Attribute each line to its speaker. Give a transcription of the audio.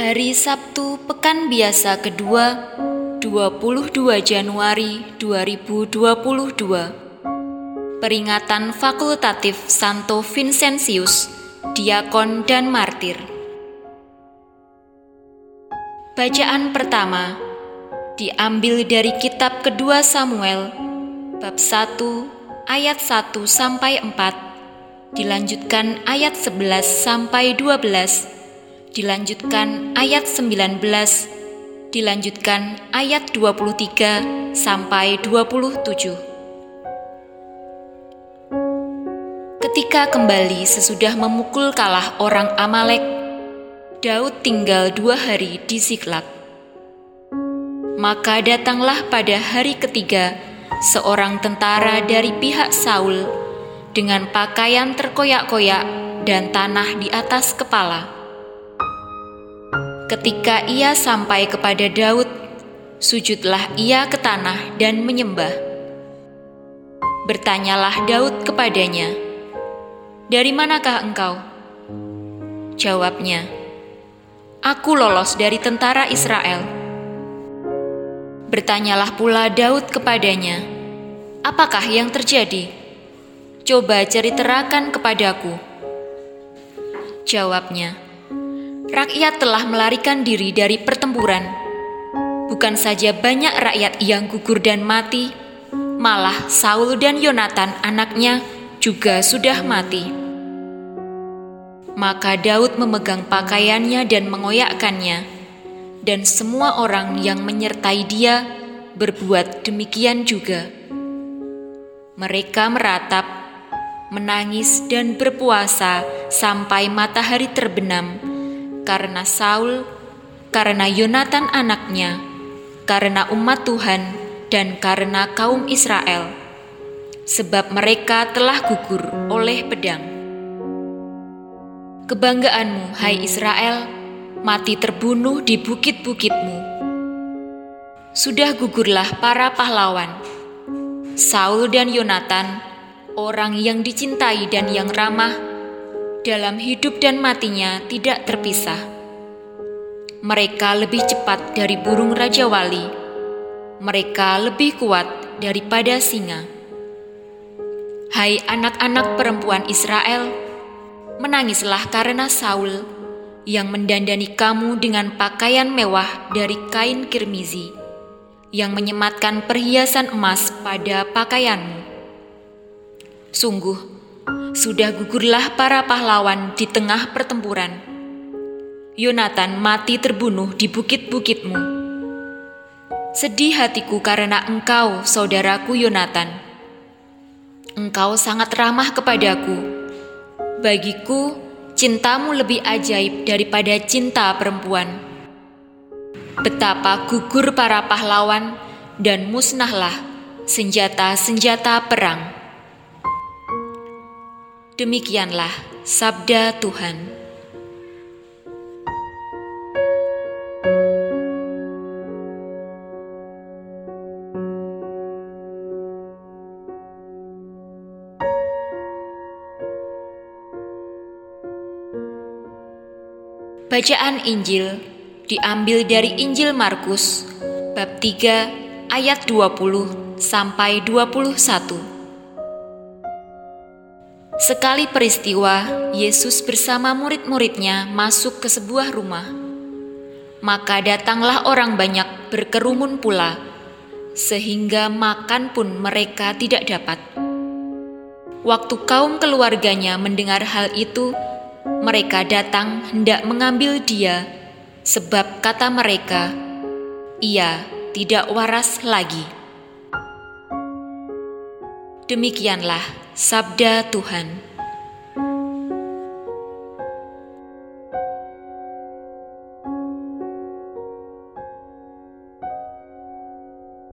Speaker 1: Hari Sabtu Pekan Biasa kedua 22 Januari 2022 Peringatan Fakultatif Santo Vincentius, Diakon dan Martir. Bacaan pertama diambil dari kitab kedua Samuel bab 1 ayat 1 sampai 4 dilanjutkan ayat 11 sampai 12 dilanjutkan ayat 19, dilanjutkan ayat 23 sampai 27. Ketika kembali sesudah memukul kalah orang Amalek, Daud tinggal dua hari di Siklak. Maka datanglah pada hari ketiga seorang tentara dari pihak Saul dengan pakaian terkoyak-koyak dan tanah di atas kepala Ketika ia sampai kepada Daud, sujudlah ia ke tanah dan menyembah. Bertanyalah Daud kepadanya, "Dari manakah engkau?" Jawabnya, "Aku lolos dari tentara Israel." Bertanyalah pula Daud kepadanya, "Apakah yang terjadi? Coba ceritakan kepadaku." Jawabnya, rakyat telah melarikan diri dari pertempuran. Bukan saja banyak rakyat yang gugur dan mati, malah Saul dan Yonatan anaknya juga sudah mati. Maka Daud memegang pakaiannya dan mengoyakkannya, dan semua orang yang menyertai dia berbuat demikian juga. Mereka meratap, menangis, dan berpuasa sampai matahari terbenam karena Saul, karena Yonatan anaknya, karena umat Tuhan, dan karena kaum Israel, sebab mereka telah gugur oleh pedang. Kebanggaanmu, hai Israel, mati terbunuh di bukit-bukitmu. Sudah gugurlah para pahlawan, Saul dan Yonatan, orang yang dicintai dan yang ramah, dalam hidup dan matinya tidak terpisah. Mereka lebih cepat dari burung raja wali. Mereka lebih kuat daripada singa. Hai anak-anak perempuan Israel, menangislah karena Saul yang mendandani kamu dengan pakaian mewah dari kain kirmizi, yang menyematkan perhiasan emas pada pakaianmu. Sungguh, sudah gugurlah para pahlawan di tengah pertempuran. Yonatan mati terbunuh di bukit-bukitmu. Sedih hatiku karena engkau, saudaraku Yonatan. Engkau sangat ramah kepadaku. Bagiku, cintamu lebih ajaib daripada cinta perempuan. Betapa gugur para pahlawan dan musnahlah senjata-senjata perang. Demikianlah sabda Tuhan. Bacaan Injil diambil dari Injil Markus bab 3 ayat 20 sampai 21. Sekali peristiwa, Yesus bersama murid-muridnya masuk ke sebuah rumah. Maka datanglah orang banyak berkerumun pula, sehingga makan pun mereka tidak dapat. Waktu kaum keluarganya mendengar hal itu, mereka datang hendak mengambil dia, sebab kata mereka, "Ia tidak waras lagi." Demikianlah sabda Tuhan.